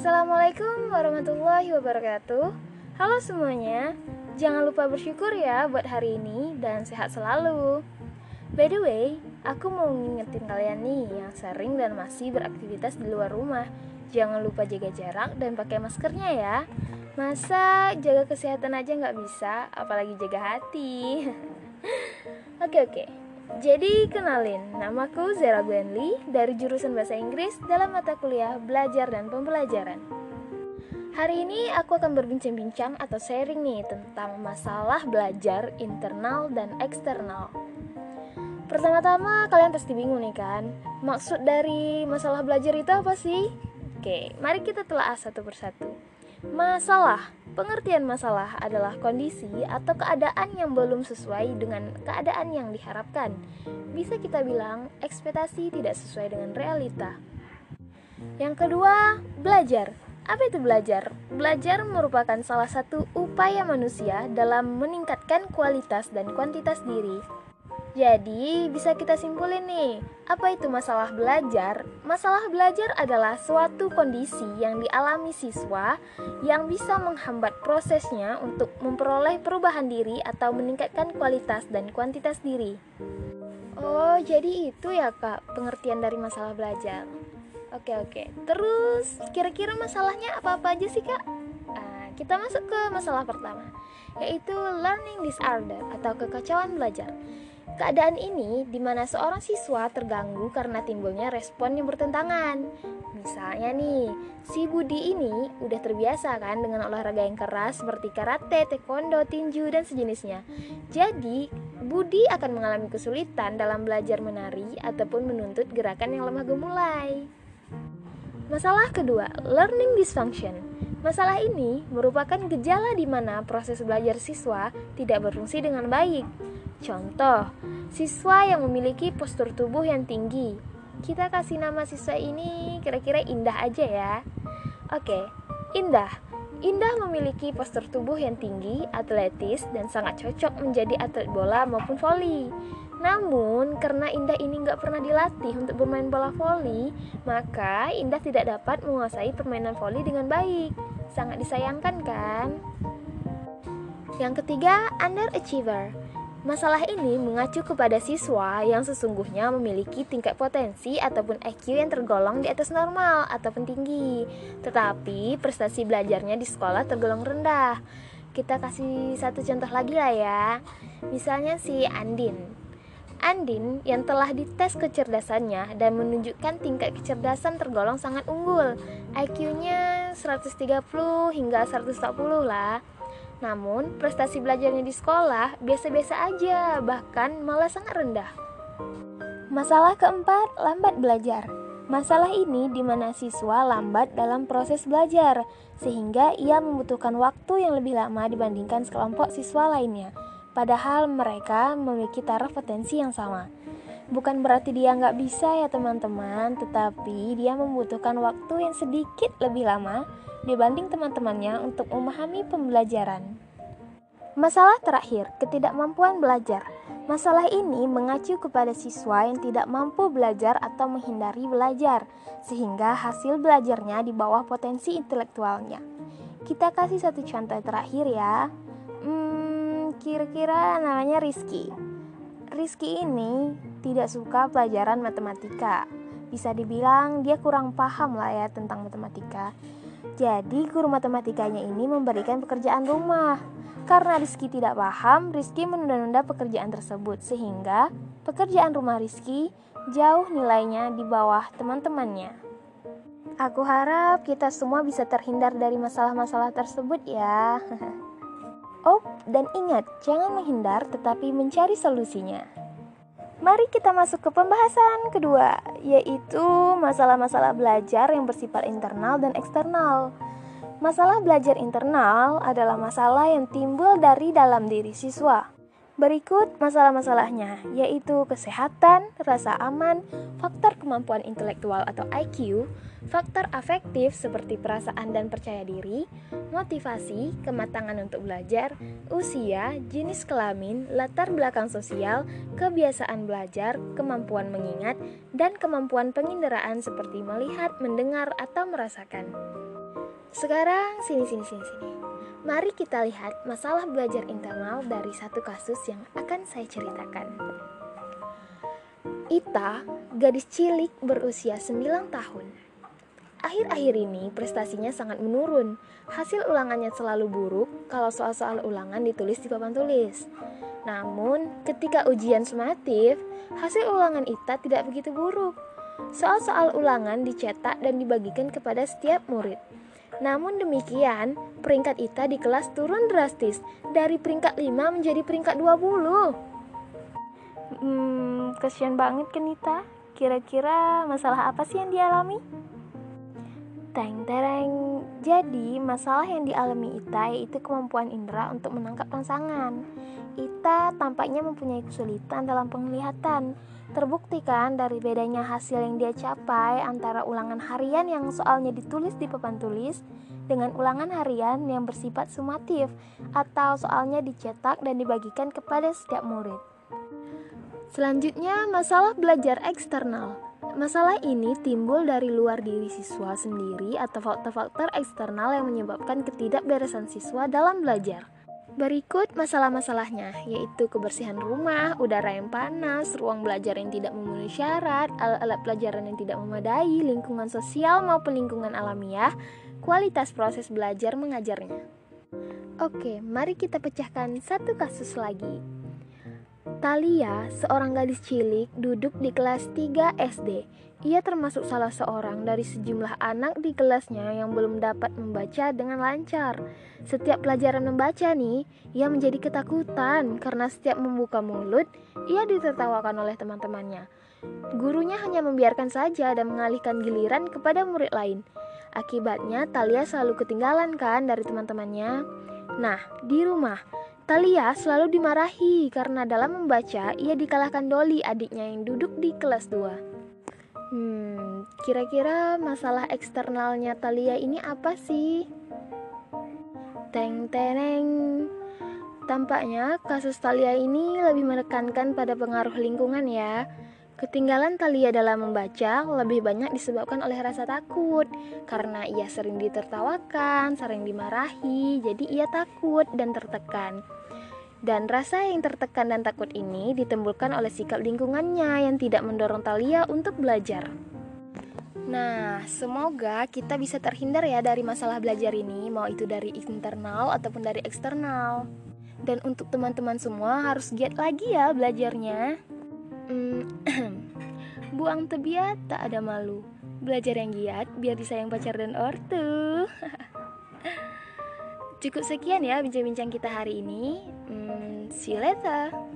Assalamualaikum warahmatullahi wabarakatuh. Halo semuanya, jangan lupa bersyukur ya buat hari ini dan sehat selalu. By the way, aku mau ngingetin kalian nih yang sering dan masih beraktivitas di luar rumah. Jangan lupa jaga jarak dan pakai maskernya ya. Masa jaga kesehatan aja nggak bisa, apalagi jaga hati. Oke oke. Jadi kenalin, namaku Zera Gwenly dari jurusan Bahasa Inggris dalam mata kuliah Belajar dan Pembelajaran. Hari ini aku akan berbincang-bincang atau sharing nih tentang masalah belajar internal dan eksternal. Pertama-tama kalian pasti bingung nih kan, maksud dari masalah belajar itu apa sih? Oke, mari kita telah satu persatu. Masalah, pengertian masalah adalah kondisi atau keadaan yang belum sesuai dengan keadaan yang diharapkan. Bisa kita bilang ekspektasi tidak sesuai dengan realita. Yang kedua, belajar. Apa itu belajar? Belajar merupakan salah satu upaya manusia dalam meningkatkan kualitas dan kuantitas diri jadi, bisa kita simpulin nih, apa itu masalah belajar? Masalah belajar adalah suatu kondisi yang dialami siswa yang bisa menghambat prosesnya untuk memperoleh perubahan diri atau meningkatkan kualitas dan kuantitas diri. Oh, jadi itu ya, Kak, pengertian dari masalah belajar. Oke, oke. Terus, kira-kira masalahnya apa-apa aja sih, Kak? Nah, kita masuk ke masalah pertama, yaitu learning disorder atau kekacauan belajar. Keadaan ini di mana seorang siswa terganggu karena timbulnya respon yang bertentangan. Misalnya nih, si Budi ini udah terbiasa kan dengan olahraga yang keras seperti karate, taekwondo, tinju, dan sejenisnya. Jadi, Budi akan mengalami kesulitan dalam belajar menari ataupun menuntut gerakan yang lemah gemulai. Masalah kedua, learning dysfunction. Masalah ini merupakan gejala di mana proses belajar siswa tidak berfungsi dengan baik. Contoh, siswa yang memiliki postur tubuh yang tinggi. Kita kasih nama siswa ini kira-kira Indah aja ya. Oke, Indah. Indah memiliki postur tubuh yang tinggi, atletis, dan sangat cocok menjadi atlet bola maupun voli. Namun, karena Indah ini nggak pernah dilatih untuk bermain bola voli, maka Indah tidak dapat menguasai permainan voli dengan baik. Sangat disayangkan kan? Yang ketiga, underachiever. Masalah ini mengacu kepada siswa yang sesungguhnya memiliki tingkat potensi ataupun IQ yang tergolong di atas normal ataupun tinggi, tetapi prestasi belajarnya di sekolah tergolong rendah. Kita kasih satu contoh lagi lah ya. Misalnya si Andin. Andin yang telah dites kecerdasannya dan menunjukkan tingkat kecerdasan tergolong sangat unggul. IQ-nya 130 hingga 140 lah. Namun, prestasi belajarnya di sekolah biasa-biasa aja, bahkan malah sangat rendah. Masalah keempat, lambat belajar. Masalah ini di mana siswa lambat dalam proses belajar, sehingga ia membutuhkan waktu yang lebih lama dibandingkan sekelompok siswa lainnya. Padahal mereka memiliki taraf potensi yang sama. Bukan berarti dia nggak bisa ya teman-teman, tetapi dia membutuhkan waktu yang sedikit lebih lama dibanding teman-temannya untuk memahami pembelajaran. Masalah terakhir, ketidakmampuan belajar. Masalah ini mengacu kepada siswa yang tidak mampu belajar atau menghindari belajar, sehingga hasil belajarnya di bawah potensi intelektualnya. Kita kasih satu contoh terakhir ya. Hmm, kira-kira namanya Rizky. Rizky ini tidak suka pelajaran matematika. Bisa dibilang dia kurang paham lah ya tentang matematika. Jadi guru matematikanya ini memberikan pekerjaan rumah. Karena Rizky tidak paham, Rizky menunda-nunda pekerjaan tersebut sehingga pekerjaan rumah Rizky jauh nilainya di bawah teman-temannya. Aku harap kita semua bisa terhindar dari masalah-masalah tersebut ya. oh, dan ingat, jangan menghindar tetapi mencari solusinya. Mari kita masuk ke pembahasan kedua, yaitu masalah-masalah belajar yang bersifat internal dan eksternal. Masalah belajar internal adalah masalah yang timbul dari dalam diri siswa. Berikut masalah-masalahnya, yaitu kesehatan, rasa aman, faktor kemampuan intelektual atau IQ, faktor afektif seperti perasaan dan percaya diri, motivasi, kematangan untuk belajar, usia, jenis kelamin, latar belakang sosial, kebiasaan belajar, kemampuan mengingat, dan kemampuan penginderaan seperti melihat, mendengar, atau merasakan. Sekarang sini sini sini sini. Mari kita lihat masalah belajar internal dari satu kasus yang akan saya ceritakan. Ita, gadis cilik berusia 9 tahun. Akhir-akhir ini prestasinya sangat menurun. Hasil ulangannya selalu buruk kalau soal-soal ulangan ditulis di papan tulis. Namun, ketika ujian sumatif, hasil ulangan Ita tidak begitu buruk. Soal-soal ulangan dicetak dan dibagikan kepada setiap murid. Namun demikian, peringkat Ita di kelas turun drastis dari peringkat 5 menjadi peringkat 20. Hmm, kasihan banget kan Ita. Kira-kira masalah apa sih yang dialami? Teng tereng. Jadi, masalah yang dialami Ita yaitu kemampuan indera untuk menangkap rangsangan. Ita tampaknya mempunyai kesulitan dalam penglihatan. Terbuktikan dari bedanya hasil yang dia capai antara ulangan harian yang soalnya ditulis di papan tulis dengan ulangan harian yang bersifat sumatif atau soalnya dicetak dan dibagikan kepada setiap murid. Selanjutnya, masalah belajar eksternal. Masalah ini timbul dari luar diri siswa sendiri atau faktor-faktor eksternal yang menyebabkan ketidakberesan siswa dalam belajar. Berikut masalah-masalahnya, yaitu kebersihan rumah, udara yang panas, ruang belajar yang tidak memenuhi syarat, alat-alat pelajaran yang tidak memadai, lingkungan sosial maupun lingkungan alamiah, kualitas proses belajar mengajarnya. Oke, mari kita pecahkan satu kasus lagi. Talia, seorang gadis cilik, duduk di kelas 3 SD. Ia termasuk salah seorang dari sejumlah anak di kelasnya yang belum dapat membaca dengan lancar. Setiap pelajaran membaca nih, ia menjadi ketakutan karena setiap membuka mulut, ia ditertawakan oleh teman-temannya. Gurunya hanya membiarkan saja dan mengalihkan giliran kepada murid lain. Akibatnya, Talia selalu ketinggalan kan dari teman-temannya. Nah, di rumah, Talia selalu dimarahi karena dalam membaca ia dikalahkan Dolly adiknya yang duduk di kelas 2. Hmm, kira-kira masalah eksternalnya Talia ini apa sih? Teng teneng. Tampaknya kasus Talia ini lebih menekankan pada pengaruh lingkungan ya. Ketinggalan Talia dalam membaca lebih banyak disebabkan oleh rasa takut karena ia sering ditertawakan, sering dimarahi, jadi ia takut dan tertekan. Dan rasa yang tertekan dan takut ini ditimbulkan oleh sikap lingkungannya yang tidak mendorong Talia untuk belajar. Nah, semoga kita bisa terhindar ya dari masalah belajar ini, mau itu dari internal ataupun dari eksternal. Dan untuk teman-teman semua harus giat lagi ya belajarnya. Hmm, buang tebiat tak ada malu. Belajar yang giat biar disayang pacar dan ortu. Cukup sekian ya bincang-bincang kita hari ini. Hmm, see you later.